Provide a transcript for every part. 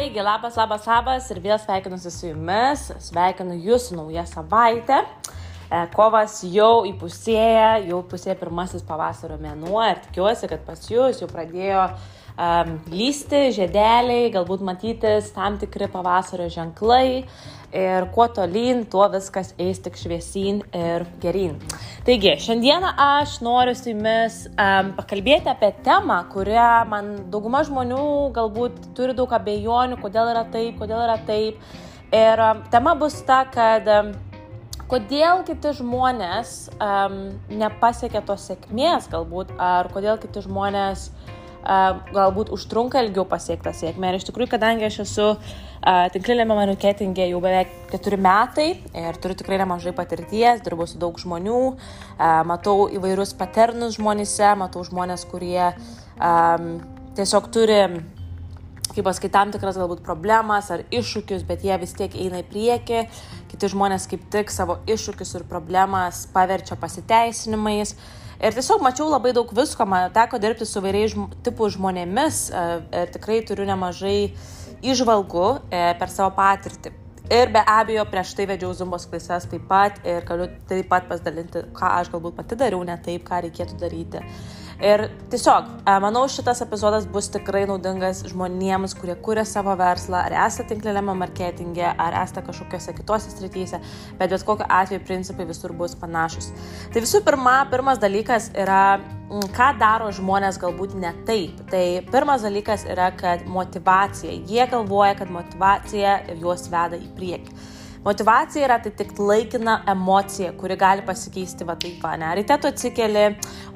Taigi, labas, labas, labas ir vėl sveikinuosi su jumis, sveikinu jūs naują savaitę. E, kovas jau įpusėja, jau pusė pirmasis pavasario mėnuo ir tikiuosi, kad pas jūs jau pradėjo um, lysti žiedeliai, galbūt matytis tam tikri pavasario ženklai ir kuo tolyn, tuo viskas eis tik šviesyn ir geryn. Taigi, šiandieną aš noriu su jumis um, pakalbėti apie temą, kurią man dauguma žmonių galbūt turi daug abejonių, kodėl yra taip, kodėl yra taip. Ir um, tema bus ta, kad um, kodėl kiti žmonės um, nepasiekia tos sėkmės galbūt, ar kodėl kiti žmonės uh, galbūt užtrunka ilgiau pasiektą sėkmę. Ir iš tikrųjų, kadangi aš esu uh, Tinklinėme marketingė jau beveik keturi metai ir turiu tikrai nemažai patirties, dirbu su daug žmonių, matau įvairius paternus žmonėse, matau žmonės, kurie tiesiog turi, kaip pasakyti, tam tikras galbūt problemas ar iššūkius, bet jie vis tiek eina į priekį, kiti žmonės kaip tik savo iššūkius ir problemas paverčia pasiteisinimais. Ir tiesiog mačiau labai daug visko, man teko dirbti su vairiais žm tipų žmonėmis ir tikrai turiu nemažai uh, išvalgų e, per savo patirtį. Ir be abejo, prieš tai vedžiau zumbos klases taip pat ir galiu taip pat pasidalinti, ką aš galbūt pati dariau ne taip, ką reikėtų daryti. Ir tiesiog, e, manau, šitas epizodas bus tikrai naudingas žmonėms, kurie kuria savo verslą, ar esate tinklinėme marketinge, ar esate kažkokiose kitose srityse, bet bet kokiu atveju principai visur bus panašus. Tai visų pirma, pirmas dalykas yra ką daro žmonės galbūt ne taip. Tai pirmas dalykas yra, kad motivacija. Jie galvoja, kad motivacija juos veda į priekį. Motivacija yra tai tik laikina emocija, kuri gali pasikeisti va taip, va, ne? Ryte tu atsikeli,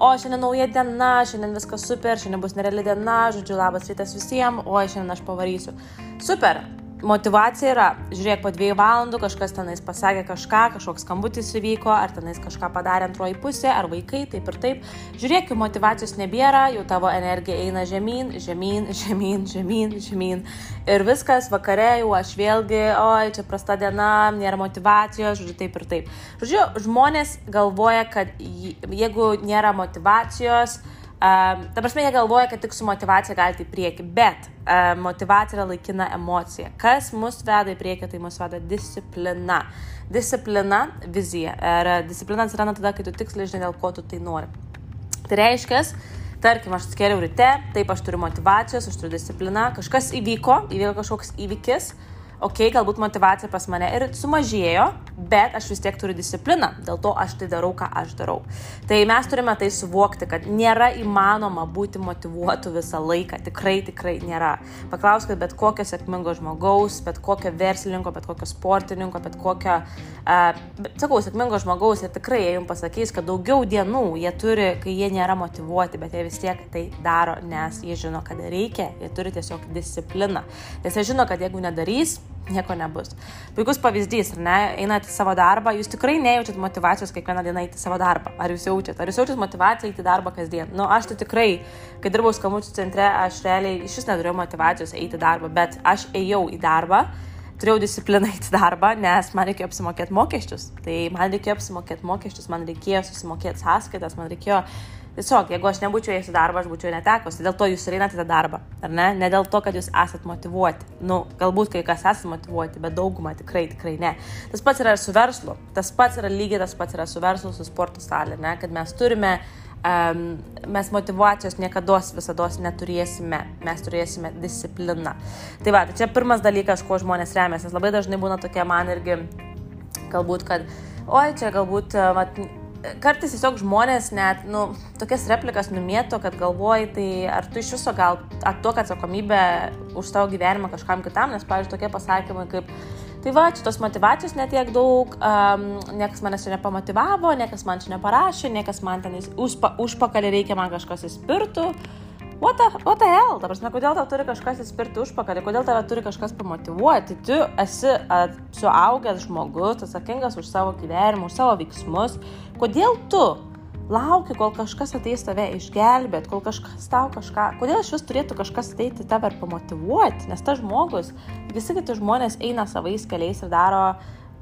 o šiandien nauja diena, šiandien viskas super, šiandien bus nereali diena, žodžiu, labas rytas visiems, o šiandien aš pavarysiu. Super, motivacija yra, žiūrėk, po dviejų valandų kažkas tenais pasakė kažką, kažkoks skambutis įvyko, ar tenais kažką padarė antroji pusė, ar vaikai, taip ir taip. Žiūrėk, jų motivacijos nebėra, jau tavo energija eina žemyn, žemyn, žemyn, žemyn, žemyn. Ir viskas, vakare jau aš vėlgi, oi, čia prasta diena, nėra motivacijos, žodžiu, taip ir taip. Žodžiu, žmonės galvoja, kad jeigu nėra motivacijos, Um, ta prasme, jie galvoja, kad tik su motivacija galite į priekį, bet um, motivacija yra laikina emocija. Kas mus veda į priekį, tai mus veda disciplina. Disciplina, vizija. Ir disciplina atsiranda tada, kai tu tiksliai žinai, dėl ko tu tai nori. Tai reiškia, tarkim, aš atskėriau ryte, taip aš turiu motivacijos, aš turiu discipliną, kažkas įvyko, įvyko kažkoks įvykis, okei, okay, galbūt motivacija pas mane ir sumažėjo, bet aš vis tiek turiu discipliną, dėl to aš tai darau, ką aš darau. Tai mes turime tai suvokti, kad nėra įmanoma būti motivuotų visą laiką, tikrai, tikrai nėra. Paklauskite bet kokio sėkmingo žmogaus, bet kokio verslininko, bet kokio sportininko, bet kokio, uh, bet, sakau, sėkmingo žmogaus ir tikrai jie jums pasakys, kad daugiau dienų jie turi, kai jie nėra motivuoti, bet jie vis tiek tai daro, nes jie žino, kad reikia, jie turi tiesiog discipliną. Nes jie žino, kad jeigu nedarys, nieko nebus. Puikus pavyzdys, ar ne, einate į savo darbą, jūs tikrai nejaučiat motivacijos kiekvieną dieną į savo darbą. Ar jūs jaučiat? Ar jūs jaučiat motivaciją į darbą kasdien? Na, nu, aš tai tikrai, kai dirbau skambučių centre, aš realiai iš vis neturėjau motivacijos eiti į darbą, bet aš ėjau į darbą, turėjau discipliną į darbą, nes man reikėjo apsimokėti mokesčius. Tai man reikėjo apsimokėti mokesčius, man reikėjo susimokėti sąskaitas, man reikėjo Tiesiog, jeigu aš nebūčiau ėjęs į darbą, aš būčiau netekusi. Dėl to jūs ir einate į tą darbą, ar ne? Ne dėl to, kad jūs esat motivuoti. Nu, galbūt kai kas esate motivuoti, bet dauguma tikrai, tikrai ne. Tas pats yra ir su verslu. Tas pats yra lygiai tas pats yra su verslu, su sporto salė, ne? Kad mes turime um, mes motivacijos niekada visada neturėsime, mes turėsime discipliną. Tai va, tai čia pirmas dalykas, kuo žmonės remiasi, nes labai dažnai būna tokie man irgi, galbūt, kad, oi, čia galbūt, vat, kartais tiesiog žmonės net, nu, tokias replikas numėto, kad galvoji, tai ar tu iš viso gal atuok atsakomybę už savo gyvenimą kažkam kitam, nes, pavyzdžiui, tokie pasakymai kaip, tai va, čia tos motivacijos netiek daug, um, niekas manęs čia nepamotivavo, niekas man čia neparašė, niekas man ten užpa, užpakalį reikia man kažkas įspirtų. What the, what the hell? Ta prasme, kodėl tau turi kažkas įspirti užpakalį, kodėl tave turi kažkas pamotivuoti? Tu esi at, suaugęs žmogus, atsakingas už savo gyvenimą, už savo veiksmus. Kodėl tu lauki, kol kažkas ateis tave išgelbėti, kol kažkas tau kažką, kodėl iš vis turėtų kažkas ateiti tave ir pamotivuoti, nes tas žmogus, visi kiti žmonės eina savais keliais ir daro,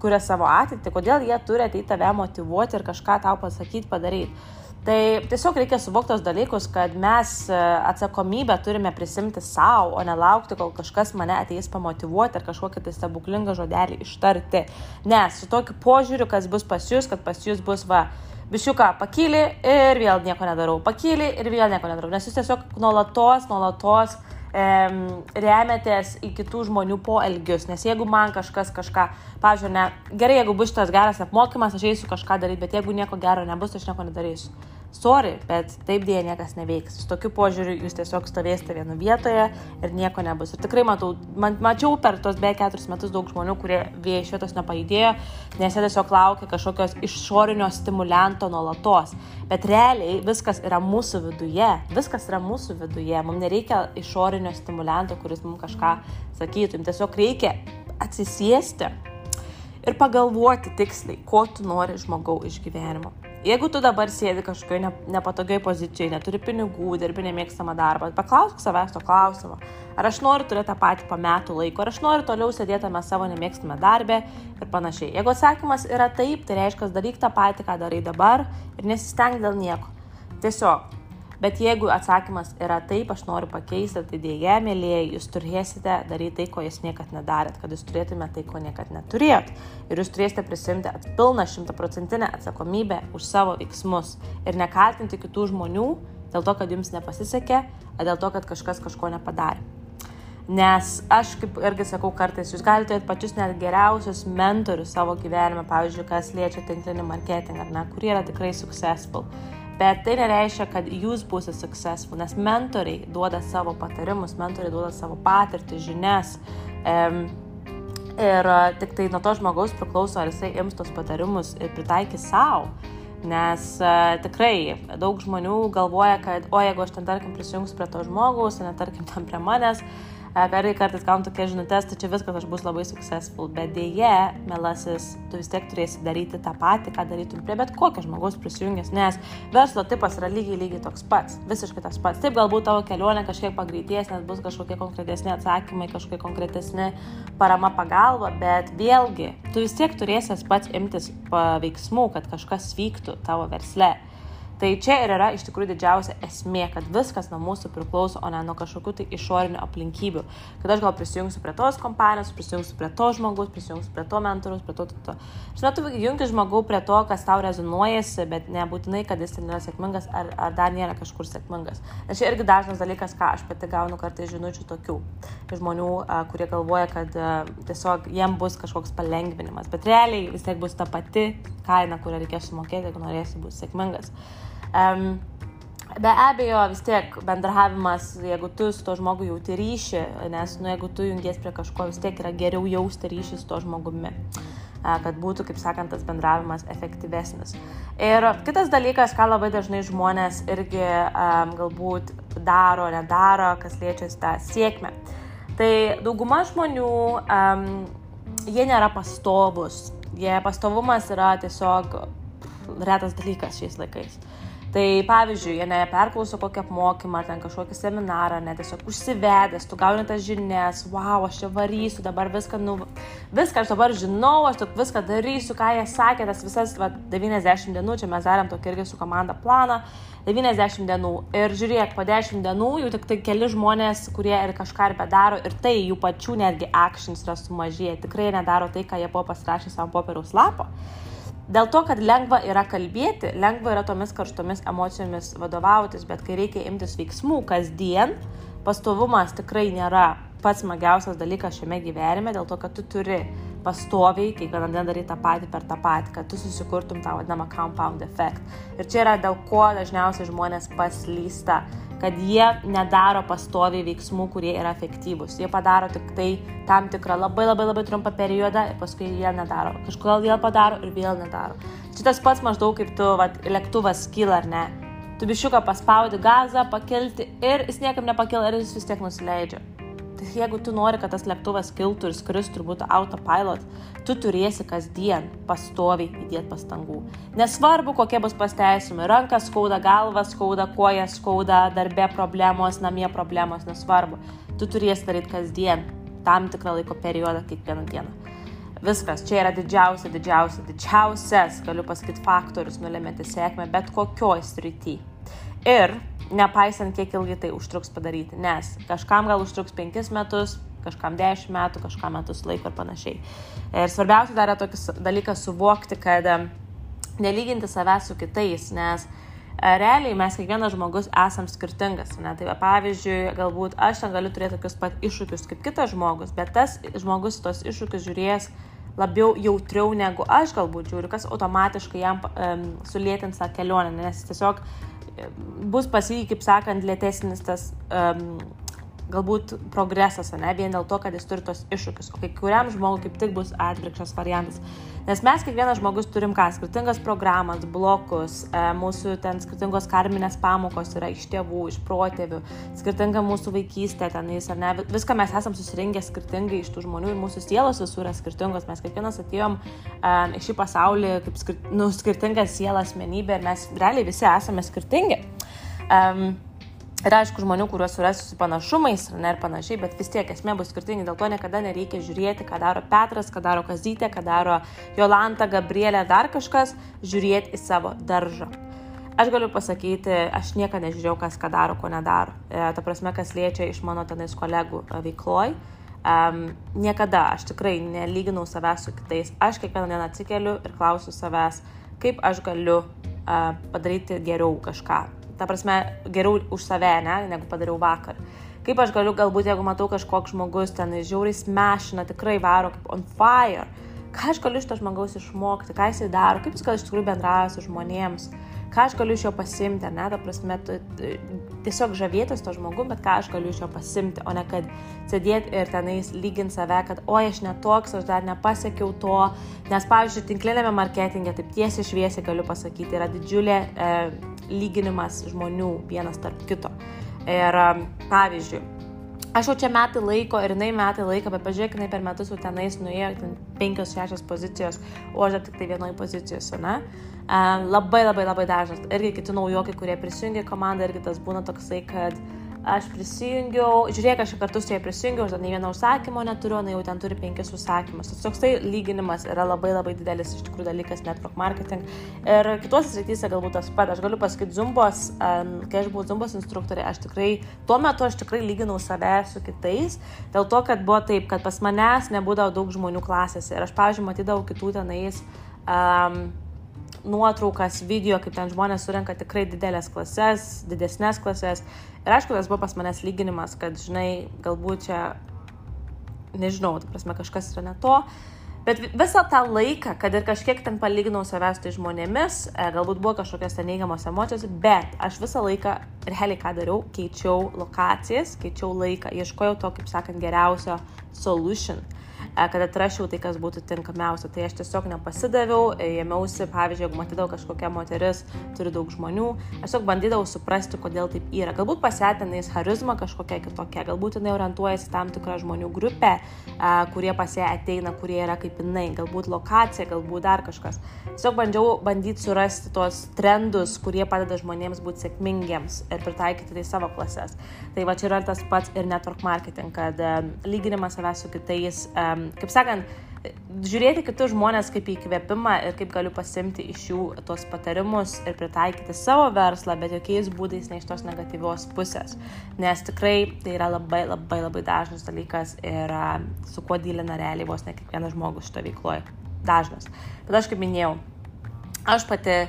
kuria savo ateitį, kodėl jie turi ateiti tave motivuoti ir kažką tau pasakyti, padaryti. Tai tiesiog reikia suvokti tos dalykus, kad mes e, atsakomybę turime prisimti savo, o ne laukti, kol kažkas mane ateis pamotivuoti ar kažkokį tai stebuklingą žodelį ištarti. Nes su tokiu požiūriu, kas bus pas jūs, kad pas jūs bus va, bišiuką pakyli ir vėl nieko nedarau, pakyli ir vėl nieko nedarau. Nes jūs tiesiog nuolatos, nuolatos remiatės į kitų žmonių poelgius, nes jeigu man kažkas kažką, pažiūrėjau, ne, gerai, jeigu bus šitas geras apmokymas, aš eisiu kažką daryti, bet jeigu nieko gero nebus, aš nieko nedarysiu sorry, bet taip dėja niekas neveiks. Su tokiu požiūriu jūs tiesiog stovėsite vienu vietoje ir nieko nebus. Ir tikrai matau, man, mačiau per tos beveik keturis metus daug žmonių, kurie iš vietos nepajudėjo, nes jie tiesiog laukia kažkokios išorinio stimulanto nuolatos. Bet realiai viskas yra mūsų viduje, viskas yra mūsų viduje, mums nereikia išorinio stimulanto, kuris mums kažką sakytų, jums tiesiog reikia atsisėsti ir pagalvoti tiksliai, ko tu nori žmogau iš gyvenimo. Jeigu tu dabar sėdi kažkokioje nepatogiai pozicijoje, neturi pinigų, dirbi nemėgstamą darbą, paklausk savęs to klausimo. Ar aš noriu turėti tą patį po metų laiko, ar aš noriu toliau sėdėti tame savo nemėgstame darbe ir panašiai. Jeigu atsakymas yra taip, tai reiškia, daryk tą patį, ką darai dabar ir nesisteng dėl nieko. Tiesiog Bet jeigu atsakymas yra taip, aš noriu pakeisti, tai dėje, mėlyje, jūs turėsite daryti tai, ko jūs niekad nedarėt, kad jūs turėtumėte tai, ko niekad neturėjot. Ir jūs turėsite prisimti pilną šimtaprocentinę atsakomybę už savo veiksmus ir nekaltinti kitų žmonių dėl to, kad jums nepasisekė, ar dėl to, kad kažkas kažko nepadarė. Nes aš, kaip irgi sakau kartais, jūs galite turėti pačius net geriausius mentorius savo gyvenime, pavyzdžiui, kas liečia tinklinį marketingą, ar ne, kurie yra tikrai successful. Bet tai nereiškia, kad jūs būsite successful, nes mentoriai duoda savo patarimus, mentoriai duoda savo patirtį, žinias. Um, ir tik tai nuo to žmogaus priklauso, ar jisai ims tos patarimus ir pritaikys savo. Nes uh, tikrai daug žmonių galvoja, kad, o jeigu aš ten tarkim prisijungsiu prie to žmogaus, ne tarkim ten prie manęs, uh, Karai kartais gaunu tokias žinutės, tai čia viskas aš bus labai successful, bet dėje, melasis, tu vis tiek turėsi daryti tą patį, ką darytum prie bet kokio žmogaus prisijungęs, nes verslo tipas yra lygiai lygiai toks pats, visiškai tas pats. Taip, galbūt tavo kelionė kažkiek pagreitės, nes bus kažkokie konkretesni atsakymai, kažkokie konkretesni parama pagalba, bet vėlgi, tu vis tiek turėsi pats imtis veiksmų, kad kažkas vyktų tavo versle. Tai čia ir yra iš tikrųjų didžiausia esmė, kad viskas nuo mūsų priklauso, o ne nuo kažkokių tai išorinių aplinkybių. Kad aš gal prisijungsiu prie tos kompanijos, prisijungsiu prie to žmogus, prisijungsiu prie to mentorius, prie to, to, to. Žinau, tu jungi žmogų prie to, kas tau rezonuojasi, bet nebūtinai, kad jis ten yra sėkmingas ar, ar dar nėra kažkur sėkmingas. Nes čia irgi dažnas dalykas, ką aš pati gaunu kartais žinučių tokių žmonių, kurie galvoja, kad tiesiog jiem bus kažkoks palengvinimas, bet realiai vis tiek bus ta pati kaina, kurią reikės sumokėti, jeigu norėsi būti sėkmingas. Um, Be abejo, vis tiek bendravimas, jeigu tu su to žmogu jauti ryšį, nes nu, jeigu tu jungies prie kažko, vis tiek yra geriau jausti ryšį su to žmogumi, kad būtų, kaip sakant, tas bendravimas efektyvesnis. Ir kitas dalykas, ką labai dažnai žmonės irgi um, galbūt daro, nedaro, kas liečia tą sėkmę. Tai dauguma žmonių, um, jie nėra pastovus, jie pastovumas yra tiesiog retas dalykas šiais laikais. Tai pavyzdžiui, jie neperklauso kokį apmokymą ar ten kažkokį seminarą, net tiesiog užsivedęs, tu gauni tas žinias, wow, aš čia varysiu, dabar viską, nu, viską aš dabar žinau, aš tik viską darysiu, ką jie sakė, tas visas va, 90 dienų, čia mes darėm tokį irgi su komanda planą, 90 dienų. Ir žiūrėk, po 10 dienų jau tik tai keli žmonės, kurie ir kažką ir bedaro, ir tai jų pačių netgi actions yra sumažėję, tikrai nedaro tai, ką jie buvo pasirašę savo popieriaus lapo. Dėl to, kad lengva yra kalbėti, lengva yra tomis karštomis emocijomis vadovautis, bet kai reikia imtis veiksmų kasdien, pastovumas tikrai nėra pats smagiausias dalykas šiame gyvenime, dėl to, kad tu turi pastoviai, kiekvieną dieną daryti tą patį per tą patį, kad tu susikurtum tą vadinamą compound effect. Ir čia yra dėl ko dažniausiai žmonės paslysta kad jie nedaro pastoviai veiksmų, kurie yra efektyvūs. Jie padaro tik tai tam tikrą labai labai labai trumpą periodą ir paskui jie nedaro. Kažkodėl vėl padaro ir vėl nedaro. Čia tas pats maždaug kaip tu, vat, lėktuvas kyla ar ne. Tu bišiuką paspaudi gazą, pakelti ir jis niekam nepakėl ir jis vis tiek nusileidžia. Jeigu tu nori, kad tas lėktuvas kiltų ir skristų ir būtų autopilot, tu turėsi kasdien pastoviai įdėti pastangų. Nesvarbu, kokie bus pasteisimai. Ranka skauda, galva skauda, koja skauda, darbe problemos, namie problemos, nesvarbu. Tu turėsi daryti kasdien tam tikrą laiko periodą kiekvieną dieną. Viskas, čia yra didžiausia, didžiausia, didžiausias, galiu pasakyti, faktorius nulemianti sėkmę bet kokioj srity. Ir nepaisant, kiek ilgai tai užtruks padaryti, nes kažkam gal užtruks 5 metus, kažkam 10 metų, kažkam metus laiko ir panašiai. Ir svarbiausia dar yra tokis dalykas suvokti, kad nelyginti savęs su kitais, nes e, realiai mes kiekvienas žmogus esam skirtingas. Ne? Tai pavyzdžiui, galbūt aš ten galiu turėti tokius pat iššūkius kaip kitas žmogus, bet tas žmogus tos iššūkius žiūrės labiau jautriau negu aš galbūt žiūriu, kas automatiškai jam um, sulėtins tą kelionę, nes tiesiog bus pas jį, kaip sakant, lėtesnis tas um, galbūt progresas, ne, vien dėl to, kad jis turi tos iššūkius, o kai kuriam žmogui kaip tik bus atvirkščias variantas. Nes mes kiekvienas žmogus turim ką, skirtingas programas, blokus, e, mūsų ten skirtingos karminės pamokos yra iš tėvų, iš protėvių, skirtinga mūsų vaikystė tenais, ar ne, viską mes esam susirinkę skirtingai iš tų žmonių ir mūsų sielos visur yra skirtingos, mes kiekvienas atėjom um, į šį pasaulį kaip skir nu, skirtinga siela asmenybė ir mes realiai visi esame skirtingi. Um, Ir aišku, žmonių, kuriuos surasiu su panašumais ne, ir panašiai, bet vis tiek esmė bus skirtingi, dėl to niekada nereikia žiūrėti, ką daro Petras, ką daro Kazytė, ką daro Jolanta, Gabrielė, dar kažkas, žiūrėti į savo daržą. Aš galiu pasakyti, aš niekada nežiūrėjau, kas ką daro, ko nedaro. E, ta prasme, kas liečia iš mano tenais kolegų veikloj. Um, niekada aš tikrai nelyginau savęs su kitais. Aš kiekvieną dieną atsikeliu ir klausiu savęs, kaip aš galiu uh, padaryti geriau kažką ta prasme, geriau už save, ne, negu padariau vakar. Kaip aš galiu, galbūt, jeigu matau kažkoks žmogus ten žiauriai smešina, tikrai varo kaip on fire, ką aš galiu iš to žmogaus išmokti, ką jisai daro, kaip jis gal iš tikrųjų bendrauja su žmonėms, ką aš galiu iš jo pasimti, ne, ta prasme, tu, tiesiog žavėtis to žmogu, bet ką aš galiu iš jo pasimti, o ne kad sėdėti ir tenais lyginti save, kad oi aš netoks, aš dar nepasiekiau to, nes pavyzdžiui, tinklinėme marketinge, taip tiesiai šviesiai galiu pasakyti, yra didžiulė e, lyginimas žmonių vienas tarp kito. Ir um, pavyzdžiui, aš jau čia metai laiko ir jinai metai laiko, bet pažiūrėk, jinai per metus jau tenais nuėjo, ten penkios, šešios pozicijos, o aš dar tik tai vienoje pozicijose, na. Um, labai labai labai dažnas. Irgi kiti naujokai, kurie prisijungia komandą, irgi tas būna toksai, kad uh, aš prisijungiau, žiūrėk, aš kartu su jai prisijungiau, aš dar nei vieno užsakymo neturiu, na jau ten turi penkis užsakymus. Tas toksai lyginimas yra labai labai didelis iš tikrųjų dalykas network marketing. Ir kitose srityse galbūt tas pat, aš galiu pasakyti, zumbos, kai aš buvau zumbos instruktorė, aš tikrai, tuo metu aš tikrai lyginau save su kitais, dėl to, kad buvo taip, kad pas manęs nebūdavo daug žmonių klasėse. Ir aš, pavyzdžiui, matydavau kitų tenais. Um, nuotraukas, video, kaip ten žmonės surenka tikrai didelės klases, didesnės klases. Ir aišku, tas buvo pas manęs lyginimas, kad, žinai, galbūt čia, nežinau, ta prasme, kažkas yra ne to. Bet visą tą laiką, kad ir kažkiek ten palyginau savęs tai žmonėmis, e, galbūt buvo kažkokios ten neigiamos emocijos, bet aš visą laiką, realiai ką dariau, keičiau lokacijas, keičiau laiką, ieškojau to, kaip sakant, geriausio solution. E, kad atrašiau tai, kas būtų tinkamiausia. Tai aš tiesiog nepasidaviau, e, ėmiausi, pavyzdžiui, jeigu matydavau kažkokią moteris, turi daug žmonių, aš tiesiog bandydavau suprasti, kodėl taip yra. Galbūt pasėtinais charizma kažkokia kitokia, galbūt jinai orientuojasi tam tikrą žmonių grupę, e, kurie pas ją ateina, kurie yra kaip jinai, galbūt lokacija, galbūt dar kažkas. Tiesiog bandžiau bandyti surasti tos trendus, kurie padeda žmonėms būti sėkmingiems ir pritaikyti tai savo klases. Tai va čia yra tas pats ir network marketing, kad lyginimas savęs su kitais um, kaip sakant, žiūrėti kitus žmonės kaip įkvėpimą ir kaip galiu pasimti iš jų tos patarimus ir pritaikyti savo verslą, bet jokiais būdais ne iš tos negatyvios pusės. Nes tikrai tai yra labai labai labai dažnas dalykas ir su kuo dylina realiai vos ne kiekvienas žmogus šito veikloje. Dažnas. Bet aš kaip minėjau, aš pati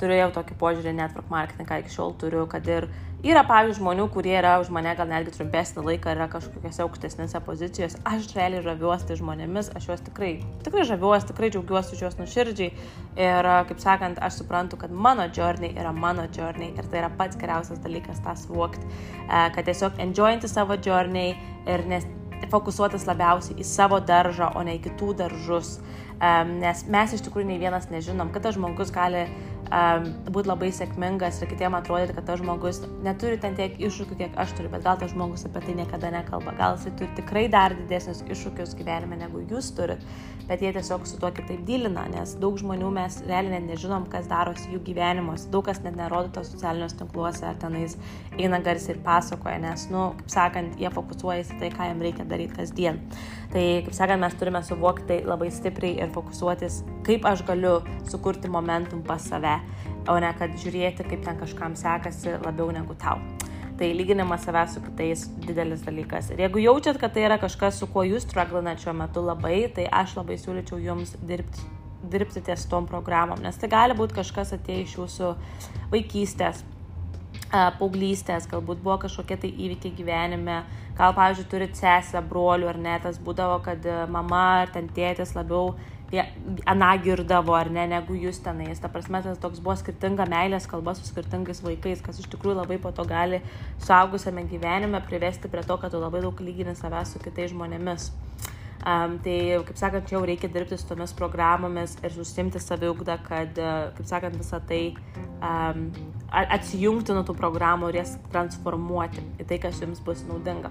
turėjau tokį požiūrį network marketing, ką iki šiol turiu, kad ir Yra, pavyzdžiui, žmonių, kurie yra už mane gal netgi trumpesnį laiką, yra kažkokiose aukštesnėse pozicijose. Aš realiai žaviuosi tai žmonėmis, aš juos tikrai, tikrai žaviuosi, tikrai džiaugiuosi už juos nuširdžiai. Ir, kaip sakant, aš suprantu, kad mano journey yra mano journey ir tai yra pats geriausias dalykas tą suvokti, e, kad tiesiog enjoyinti savo journey ir nes fokusuotis labiausiai į savo daržą, o ne į kitų daržus. Um, nes mes iš tikrųjų nei vienas nežinom, kad tas žmogus gali um, būti labai sėkmingas ir kitiem atrodyti, kad tas žmogus neturi ten tiek iššūkių, kiek aš turiu, bet gal tas žmogus apie tai niekada nekalba. Gal jisai turi tikrai dar didesnius iššūkius gyvenime, negu jūs turit, bet jie tiesiog su tuo kitaip dylina, nes daug žmonių mes realiai net nežinom, kas darosi jų gyvenimuose. Daug kas net nerodo to socialiniuose tinkluose ar tenais eina garsiai ir pasakoja, nes, nu, kaip sakant, jie fokusuojasi tai, ką jiems reikia daryti kasdien. Tai, kaip sakant, mes turime suvokti tai labai stipriai ir fokusuotis, kaip aš galiu sukurti momentum pas save o ne kad žiūrėti, kaip ten kažkam sekasi labiau negu tau. Tai lyginimas savęs su kitais didelis dalykas. Ir jeigu jaučiat, kad tai yra kažkas, su kuo jūs struglinat šiuo metu labai, tai aš labai siūlyčiau jums dirbti, dirbti ties tom programom, nes tai gali būti kažkas atėję iš jūsų vaikystės, paauglystės, galbūt buvo kažkokie tai įvykiai gyvenime, gal, pavyzdžiui, turit sesę, brolių ar ne, tas būdavo, kad mama ar ten tėtis labiau aną girdavo ar ne, negu jūs tenais. Ta prasme, tas toks buvo skirtinga meilės kalba su skirtingais vaikais, kas iš tikrųjų labai po to gali suaugusiame gyvenime privesti prie to, kad tu labai daug lygini savęs su kitais žmonėmis. Um, tai, kaip sakant, čia jau reikia dirbti su tomis programomis ir susimti saviugdą, kad, kaip sakant, visą tai um, atsijungti nuo tų programų ir jas transformuoti į tai, kas jums bus naudinga.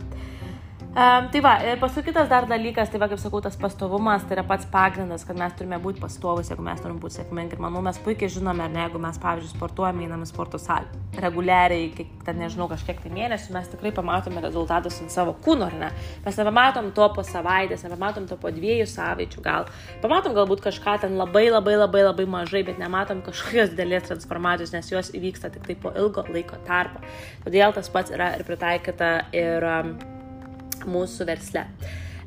Um, tai va, ir paskui kitas dar dalykas, tai va, kaip sakau, tas pastovumas, tai yra pats pagrindas, kad mes turime būti pastovus, jeigu mes norim būti sėkmingi. Ir manau, mes puikiai žinome, ne, jeigu mes, pavyzdžiui, sportuojame, einame sporto salę reguliariai, kiek, ten nežinau, kažkiek tai mėnesių, mes tikrai pamatome rezultatus ant savo kūno, ar ne? Mes nebematom to po savaitės, nebematom to po dviejų savaičių, gal. Pamatom galbūt kažką ten labai, labai, labai, labai mažai, bet nematom kažkokios dėlės transformacijos, nes jos įvyksta tik tai po ilgo laiko tarpo. Todėl tas pats yra ir pritaikyta ir um, mūsų versle.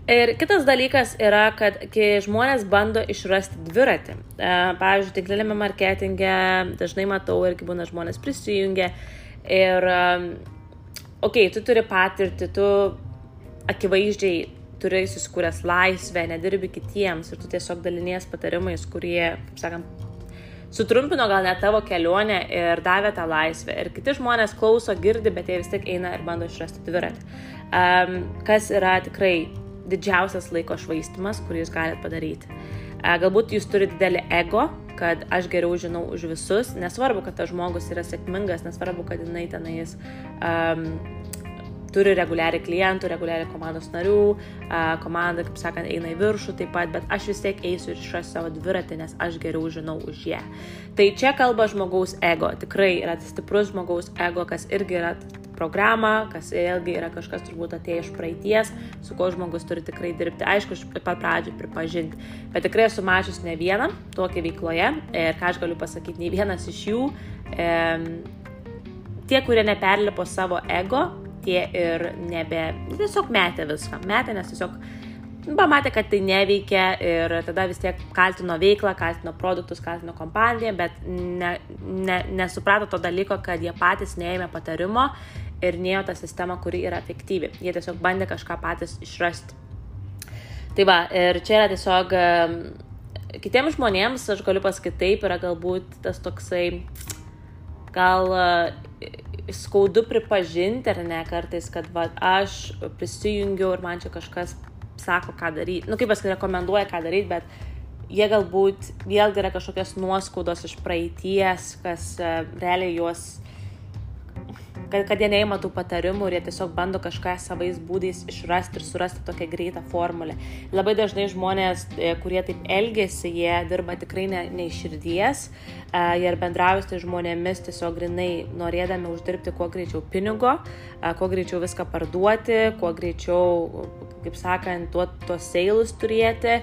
Ir kitas dalykas yra, kad kai žmonės bando išrasti dviratį, e, pavyzdžiui, tinklinėme marketinge dažnai matau irgi būna žmonės prisijungia ir, okei, okay, tu turi patirtį, tu akivaizdžiai turi susikūręs laisvę, nedirbi kitiems ir tu tiesiog dalinies patarimais, kurie, kaip sakant, sutrumpino gal net tavo kelionę ir davė tą laisvę. Ir kiti žmonės klauso, girdi, bet jie vis tiek eina ir bando išrasti dviratį kas yra tikrai didžiausias laiko švaistimas, kurį jūs galite padaryti. Uh, galbūt jūs turite didelį ego, kad aš geriau žinau už visus, nesvarbu, kad tas žmogus yra sėkmingas, nesvarbu, kad jinai tenais um, turi reguliariai klientų, reguliariai komandos narių, uh, komanda, kaip sakant, eina į viršų taip pat, bet aš vis tiek eisiu ir išrasiu savo dviratį, nes aš geriau žinau už ją. Tai čia kalba žmogaus ego, tikrai yra stiprus žmogaus ego, kas irgi yra programą, kas vėlgi yra kažkas turbūt atėję iš praeities, su kuo žmogus turi tikrai dirbti. Aišku, pat pradžių pripažinti, bet tikrai esu mačius ne vieną tokią veikloje ir ką aš galiu pasakyti, nei vienas iš jų, e, tie, kurie neperlipo savo ego, tie ir nebe, tiesiog metė viską, metė, nes tiesiog pamatė, kad tai neveikia ir tada vis tiek kaltino veiklą, kaltino produktus, kaltino kompaniją, bet ne, ne, nesuprato to dalyko, kad jie patys neėmė patarimo ir nėjo tą sistemą, kuri yra efektyvi. Jie tiesiog bandė kažką patys išrasti. Tai va, ir čia yra tiesiog kitiems žmonėms, aš galiu pasakyti taip, yra galbūt tas toksai, gal e, skaudu pripažinti ar ne kartais, kad va, aš prisijungiau ir man čia kažkas sako, ką daryti. Nu, kaip pasakai, rekomenduoja, ką daryti, bet jie galbūt vėlgi yra kažkokios nuoskaudos iš praeities, kas uh, realiai juos kad, kad jie neima tų patarimų ir jie tiesiog bando kažką savais būdais išrasti ir surasti tokią greitą formulę. Labai dažnai žmonės, e, kurie taip elgesi, jie dirba tikrai ne, ne iš širdies, e, jie ir bendrauja su tai žmonėmis tiesiog grinai norėdami uždirbti kuo greičiau pinigo, e, kuo greičiau viską parduoti, kuo greičiau, kaip sakant, tuos seilus turėti.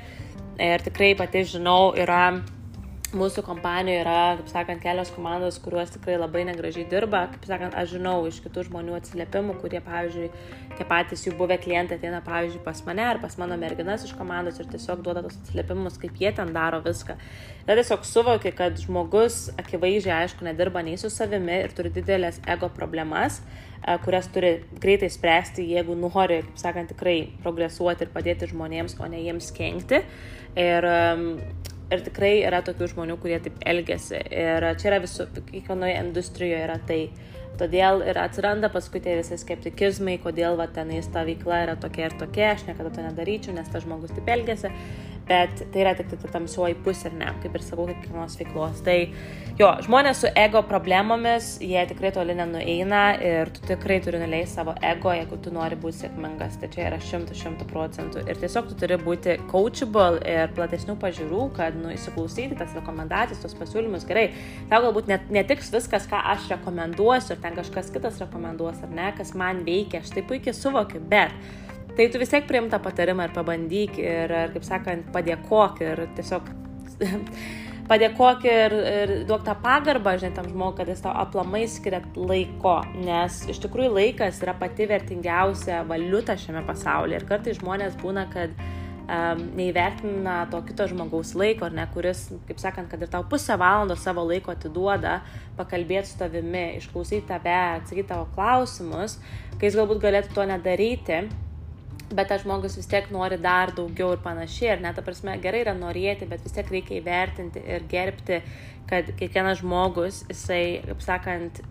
Ir tikrai pati žinau, yra mūsų kompanijoje yra, kaip sakant, kelios komandos, kuriuos tikrai labai negražiai dirba. Kaip sakant, aš žinau iš kitų žmonių atsiliepimų, kurie, pavyzdžiui, tie patys jų buvę klientai ateina, pavyzdžiui, pas mane ar pas mano merginas iš komandos ir tiesiog duoda tos atsiliepimus, kaip jie ten daro viską. Ir tiesiog suvokia, kad žmogus akivaizdžiai, aišku, nedirba nei su savimi ir turi didelės ego problemas e, kurias turi greitai spręsti, jeigu nori, kaip sakant, tikrai progresuoti ir padėti žmonėms, o ne jiems kenkti. Ir Ir tikrai yra tokių žmonių, kurie taip elgesi. Ir čia yra visų, kiekvienoje industrijoje yra tai. Todėl ir atsiranda paskui tie visi skeptikizmai, kodėl va tenais ta veikla yra tokia ir tokia, aš niekada to nedaryčiau, nes tas žmogus taip elgesi. Bet tai yra tik ta tamsioji pusė, ar ne, kaip ir sakau, kiekvienos veiklos. Tai jo, žmonės su ego problemomis, jie tikrai toli nenueina ir tu tikrai turi nuleisti savo ego, jeigu tu nori būti sėkmingas, tai čia yra šimtų, šimtų procentų. Ir tiesiog tu turi būti coachable ir platesnių pažiūrų, kad, nu, įsiklausyti tas rekomendacijas, tos pasiūlymus gerai. Tau galbūt net, netiks viskas, ką aš rekomenduosiu, ir ten kažkas kitas rekomenduos, ar ne, kas man veikia, aš tai puikiai suvokiu, bet Tai tu vis tiek priim tą patarimą ir pabandyk ir, ir kaip sakant, padėkok ir tiesiog padėkok ir, ir duok tą pagarbą, žinai, tam žmogui, kad jis tau aplamai skiria laiko, nes iš tikrųjų laikas yra pati vertingiausia valiuta šiame pasaulyje. Ir kartai žmonės būna, kad um, neįvertina to kito žmogaus laiko, ar ne, kuris, kaip sakant, kad ir tau pusę valandos savo laiko atiduoda, pakalbėti su tavimi, išklausyti tave, atsakyti tavo klausimus, kai jis galbūt galėtų to nedaryti bet tas žmogus vis tiek nori dar daugiau ir panašiai, ir net, ta prasme, gerai yra norėti, bet vis tiek reikia įvertinti ir gerbti, kad kiekvienas žmogus, jisai, kaip sakant,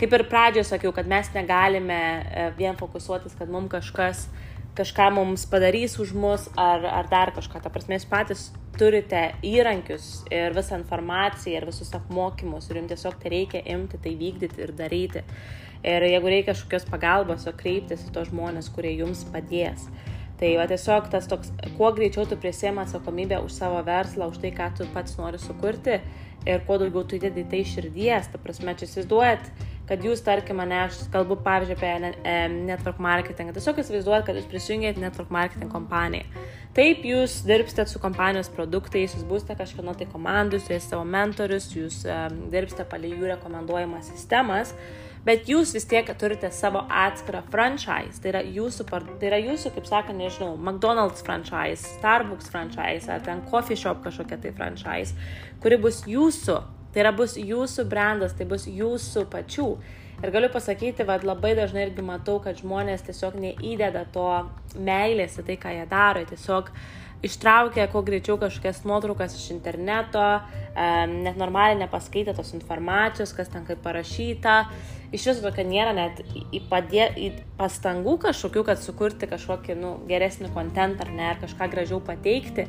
kaip ir pradžioje sakiau, kad mes negalime e, vien fokusuotis, kad mums kažkas, kažką mums padarys už mus ar, ar dar kažką. Ta prasme, jūs patys turite įrankius ir visą informaciją ir visus apmokymus ir jums tiesiog tai reikia imti, tai vykdyti ir daryti. Ir jeigu reikia kažkokios pagalbos, o kreiptis į tos žmonės, kurie jums padės. Tai va tiesiog tas toks, kuo greičiau tu prisėmė atsakomybę už savo verslą, už tai, ką tu pats nori sukurti ir kuo daugiau tu įdedi tai širdies, ta prasme, čia įsivaizduojat, kad jūs, tarkim, mane, aš kalbu pavyzdžiui apie network marketing, tiesiog įsivaizduojat, kad jūs prisijungėt network marketing kompaniją. Taip, jūs dirbsite su kompanijos produktais, jūs būsite kažkieno tai komandus, jūs savo mentorius, jūs um, dirbsite palei jų rekomenduojamas sistemas bet jūs vis tiek turite savo atskirą franchise. Tai yra jūsų, tai yra jūsų kaip sakant, nežinau, McDonald's franchise, Starbucks franchise ar ten coffee shop kažkokia tai franchise, kuri bus jūsų. Tai yra bus jūsų brandas, tai bus jūsų pačių. Ir galiu pasakyti, kad labai dažnai irgi matau, kad žmonės tiesiog neįdeda to meilės į tai, ką jie daro. Tiesiog ištraukia kuo greičiau kažkokias nuotraukas iš interneto, net normaliai nepaskaitė tos informacijos, kas ten kaip parašyta iš viso tokio nėra net į, padė, į pastangų kažkokių, kad sukurti kažkokį nu, geresnį kontentą ar ne, ar kažką gražiau pateikti.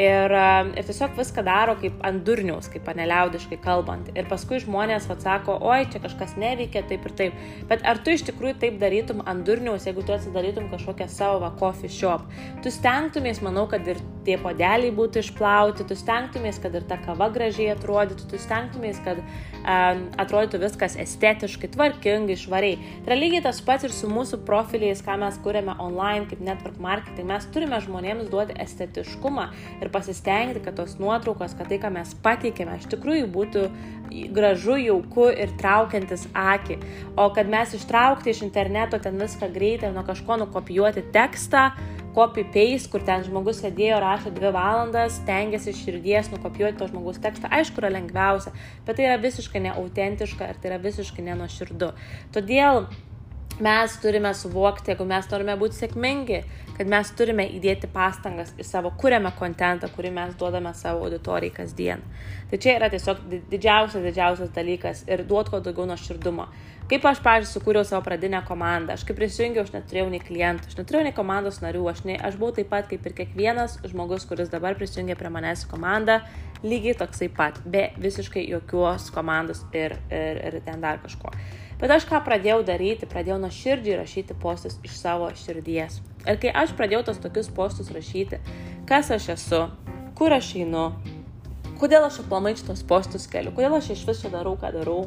Ir, ir tiesiog viską daro kaip ant durniaus, kaip paneliaudiškai kalbant. Ir paskui žmonės atsako, oi, čia kažkas neveikia, taip ir taip. Bet ar tu iš tikrųjų taip darytum ant durniaus, jeigu tu atsidarytum kažkokią savo coffee shop? Tu stengtumės, manau, kad ir tie podeliai būtų išplauti, tu stengtumės, kad ir ta kava gražiai atrodytų, tu stengtumės, kad um, atrodytų viskas estetiškai, tvarkingai, švariai. Tai yra lygiai tas pats ir su mūsų profiliais, ką mes kūrėme online kaip network marketing. Mes turime žmonėms duoti estetiškumą ir pasistengti, kad tos nuotraukos, kad tai, ką mes pateikėme, iš tikrųjų būtų gražu, jauku ir traukiantis akį. O kad mes ištraukti iš interneto ten viską greitai nuo kažko nukopijuoti tekstą, copy-paste, kur ten žmogus sėdėjo, rašė dvi valandas, tengiasi širdies nukopijuoti to žmogus tekstą, aišku, yra lengviausia, bet tai yra visiškai neautentiška ir tai yra visiškai nenoširdu. Todėl mes turime suvokti, jeigu mes norime būti sėkmingi, kad mes turime įdėti pastangas į savo kuriamą kontentą, kurį mes duodame savo auditorijai kasdien. Tai čia yra tiesiog didžiausias, didžiausias dalykas ir duot kuo daugiau nuoširdumo. Kaip aš, pavyzdžiui, sukūriau savo pradinę komandą, aš kaip prisijungiau, aš neturėjau nei klientų, aš neturėjau nei komandos narių, aš, ne, aš buvau taip pat kaip ir kiekvienas žmogus, kuris dabar prisijungia prie manęs į komandą, lygiai toksai pat, be visiškai jokios komandos ir, ir, ir ten dar kažko. Bet aš ką pradėjau daryti, pradėjau nuo širdžiai rašyti postus iš savo širdies. Ir kai aš pradėjau tos tokius postus rašyti, kas aš esu, kur aš einu, kodėl aš aplamai šitos postus keliu, kodėl aš iš viso darau, ką darau,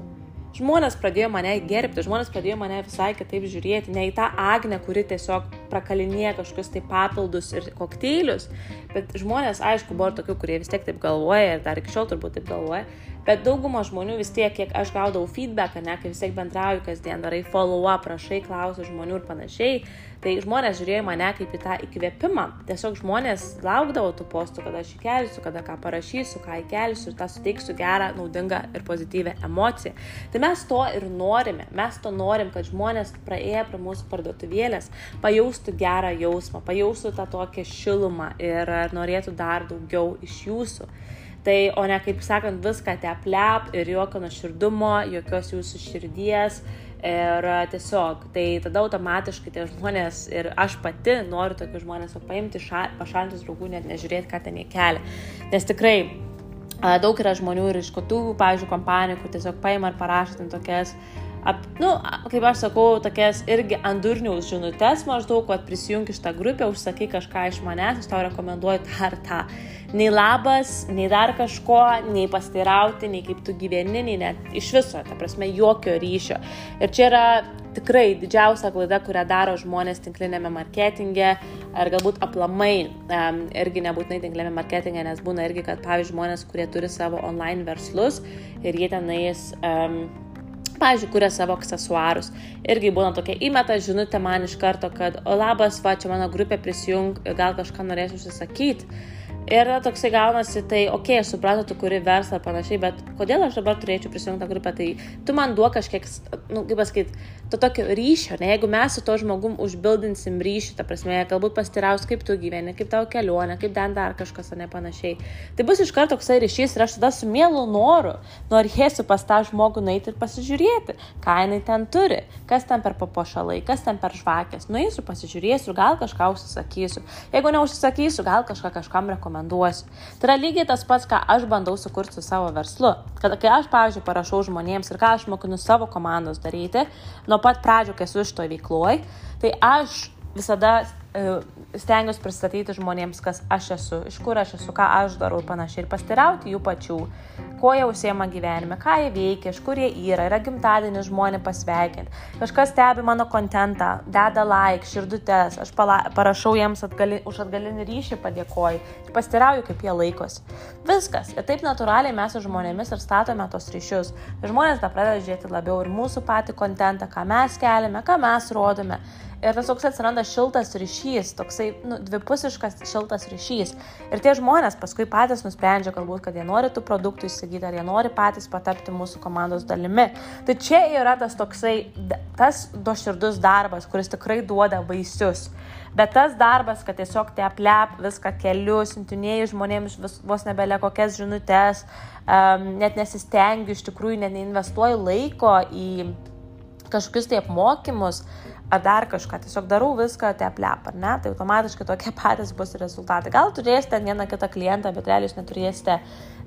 žmonės pradėjo mane gerbti, žmonės pradėjo mane visai kitaip žiūrėti, ne į tą agnę, kuri tiesiog prakalinėja kažkokius tai papildus ir kokteilius, bet žmonės, aišku, buvo ir tokių, kurie vis tiek taip galvoja ir dar iki šiol turbūt taip galvoja, Bet dauguma žmonių vis tiek, kiek aš gaudavau feedbacką, ne, kai vis tiek bendrauju kasdien, darai follow-up, prašai, klausi žmonių ir panašiai, tai žmonės žiūrėjo mane kaip į tą įkvėpimą. Tiesiog žmonės laukdavo tų postų, kada aš įkelsiu, kada ką parašysiu, ką įkelsiu ir tą suteiksiu gerą, naudingą ir pozityvę emociją. Tai mes to ir norime. Mes to norim, kad žmonės praėję prie mūsų parduotuvėlės pajaustų gerą jausmą, pajaustų tą tokią šilumą ir norėtų dar daugiau iš jūsų. Tai, o ne kaip sakant, viską te plep ir jokio nuoširdumo, jokios jūsų širdies, Ir tiesiog, tai tada automatiškai tie žmonės ir aš pati noriu tokius žmonės paimti, ša, pašalintus draugų, net nežiūrėti, ką ten jie kelia. Nes tikrai daug yra žmonių ir iš kitų, pavyzdžiui, kompanijų, kur tiesiog paima ir parašo ten tokias uh, ap, nu, kaip aš sakau, tokias irgi andurniaus žinutės maždaug, kad prisijungi šitą grupę, užsakai kažką iš manęs, aš tau rekomenduoju tą ar tą. Nei labas, nei dar kažko, nei pasteirauti, nei kaip tu gyveni, nei net iš viso, ta prasme, jokio ryšio. Ir čia yra tikrai didžiausia klaida, kurią daro žmonės tinklinėme marketinge, ar galbūt aplamai, um, irgi nebūtinai tinklinėme marketinge, nes būna irgi, kad pavyzdžiui žmonės, kurie turi savo online verslus ir jie tenais um, pavyzdžiui, kuria savo aksesuarus. Irgi būna tokia įmeta žinutė man iš karto, kad labas, va, čia mano grupė prisijung, gal kažką norėsiu užsisakyti. Ir toksai gaunasi, tai, okei, okay, aš suprantu, tu kuri verslą panašiai, bet kodėl aš dabar turėčiau prisijungti tą grupę, tai tu man duok kažkiek, nu, kaip pasakyti, to tokio ryšio, ne, jeigu mes su to žmogum užbildinsim ryšį, ta prasme, galbūt pastiraus, kaip tu gyveni, kaip tavo kelionė, kaip ten dar kažkas, ar ne panašiai. Tai bus iš karto toksai ryšys ir aš tada su mielu noru norėsiu pas tą žmogų nueiti ir pasižiūrėti, ką jinai ten turi, kas ten per papuošalai, kas ten per žvakės. Nueisiu, pasižiūrėsiu, gal kažką užsisakysiu. Jeigu neužsisakysiu, gal kažką kažkam rekomenduosiu rekomenduosiu. Tai yra lygiai tas pats, ką aš bandau sukurti su savo verslu. Kad kai aš, pavyzdžiui, parašau žmonėms ir ką aš mokinu savo komandos daryti, nuo pat pradžių, kai esu iš to veikloj, tai aš visada stengiuosi pristatyti žmonėms, kas aš esu, iš kur aš esu, ką aš darau ir panašiai. Ir pastirauti jų pačių, kuo jie užsiema gyvenime, ką jie veikia, iš kur jie yra, yra gimtadienis žmonės pasveikinti. Kažkas stebi mano kontentą, deda like, širdutes, aš pala, parašau jiems atgali, už atgalinį ryšį padėkoju ir pastirauju, kaip jie laikosi. Viskas. Ir taip natūraliai mes su žmonėmis ir statome tos ryšius. Ir žmonės tą pradeda žiūrėti labiau ir mūsų patį kontentą, ką mes keliame, ką mes rodome. Ir tas toks atsiranda šiltas ryšys, toksai nu, dvipusiškas šiltas ryšys. Ir tie žmonės paskui patys nusprendžia galbūt, kad jie nori tų produktų įsigyti, ar jie nori patys patapti mūsų komandos dalimi. Tai čia yra tas toksai, tas doširdus darbas, kuris tikrai duoda vaisius. Bet tas darbas, kad tiesiog te aplep viską keliu, siuntinėjai žmonėms vis, vos nebelė kokias žinutės, um, net nesistengiu, iš tikrųjų net neinvestuoju laiko į kažkokius tai apmokymus, ar dar kažką, tiesiog darau viską teplep, ar ne, tai automatiškai tokie patys bus rezultatai. Gal turėsite vieną kitą klientą, bet realiai jūs neturėsite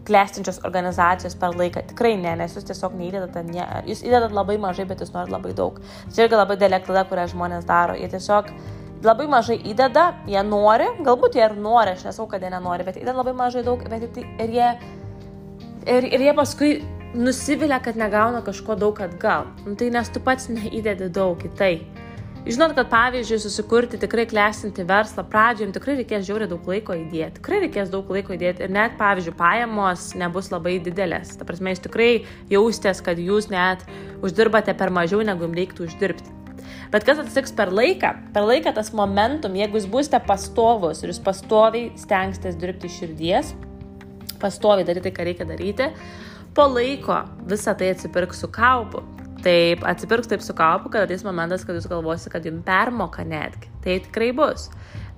klestinčios organizacijos per laiką. Tikrai ne, nes jūs tiesiog neįdedate, ne, jūs įdedat labai mažai, bet jūs norite labai daug. Tai irgi labai dėlė klaida, kurią žmonės daro. Jie tiesiog labai mažai įdeda, jie nori, galbūt jie ir nori, aš nesau, kad jie nenori, bet įdeda labai mažai daug, bet ir jie, ir, ir jie paskui nusivilia, kad negauna kažko daug atgal. Nu, tai nes tu pats neįdedi daug į tai. Žinot, kad pavyzdžiui, susikurti tikrai klestinti verslą, pradžioj jums tikrai reikės žiauriai daug laiko įdėti. Tikrai reikės daug laiko įdėti ir net, pavyzdžiui, pajamos nebus labai didelės. Ta prasme, jūs tikrai jaustės, kad jūs net uždirbate per mažiau, negu jums reiktų uždirbti. Bet kas atsitiks per laiką? Per laiką tas momentum, jeigu jūs būsite pastovus ir jūs pastoviai stengsitės dirbti širdies, pastoviai daryti tai, ką reikia daryti, po laiko visą tai atsipirks su kaupu. Taip, atsipirks taip su kaupu, kad ateis momentas, kad jūs galvosite, kad jums permoka netgi. Tai tikrai bus.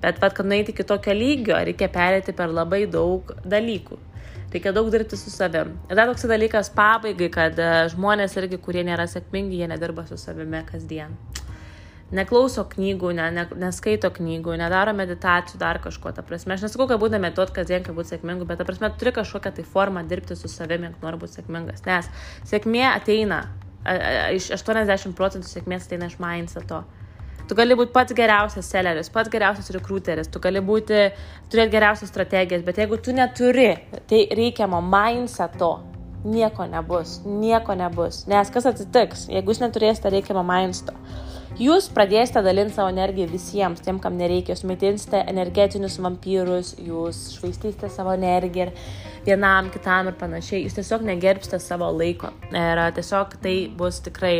Bet, vad, kad nueiti iki tokio lygio, reikia perėti per labai daug dalykų. Reikia daug dirbti su savim. Ir dar toks dalykas pabaigai, kad e, žmonės irgi, kurie nėra sėkmingi, jie nedirba su savimi kasdien. Neklauso knygų, ne, ne, neskaito knygų, nedaro meditacijų, dar kažko, ta prasme. Aš nesakau, kad būtų medituot kasdien, kad būtų sėkmingu, bet, ta prasme, turi kažkokią tai formą dirbti su savimi, jeigu nori būti sėkmingas. Nes sėkmė ateina iš 80 procentų sėkmės ateina iš mindseto. Tu gali būti pats geriausias selleris, pats geriausias rekruteris, tu gali būti, turėti geriausias strategijas, bet jeigu tu neturi tai reikiamo mindseto, nieko nebus, nieko nebus. Nes kas atsitiks, jeigu jūs neturėsite reikiamo mindseto? Jūs pradėsite dalinti savo energiją visiems, tiem, kam nereikia, jūs maitinsite energetinius vampyrus, jūs švaistysite savo energiją vienam, kitam ir panašiai, jūs tiesiog negerbsite savo laiko. Ir tiesiog tai bus tikrai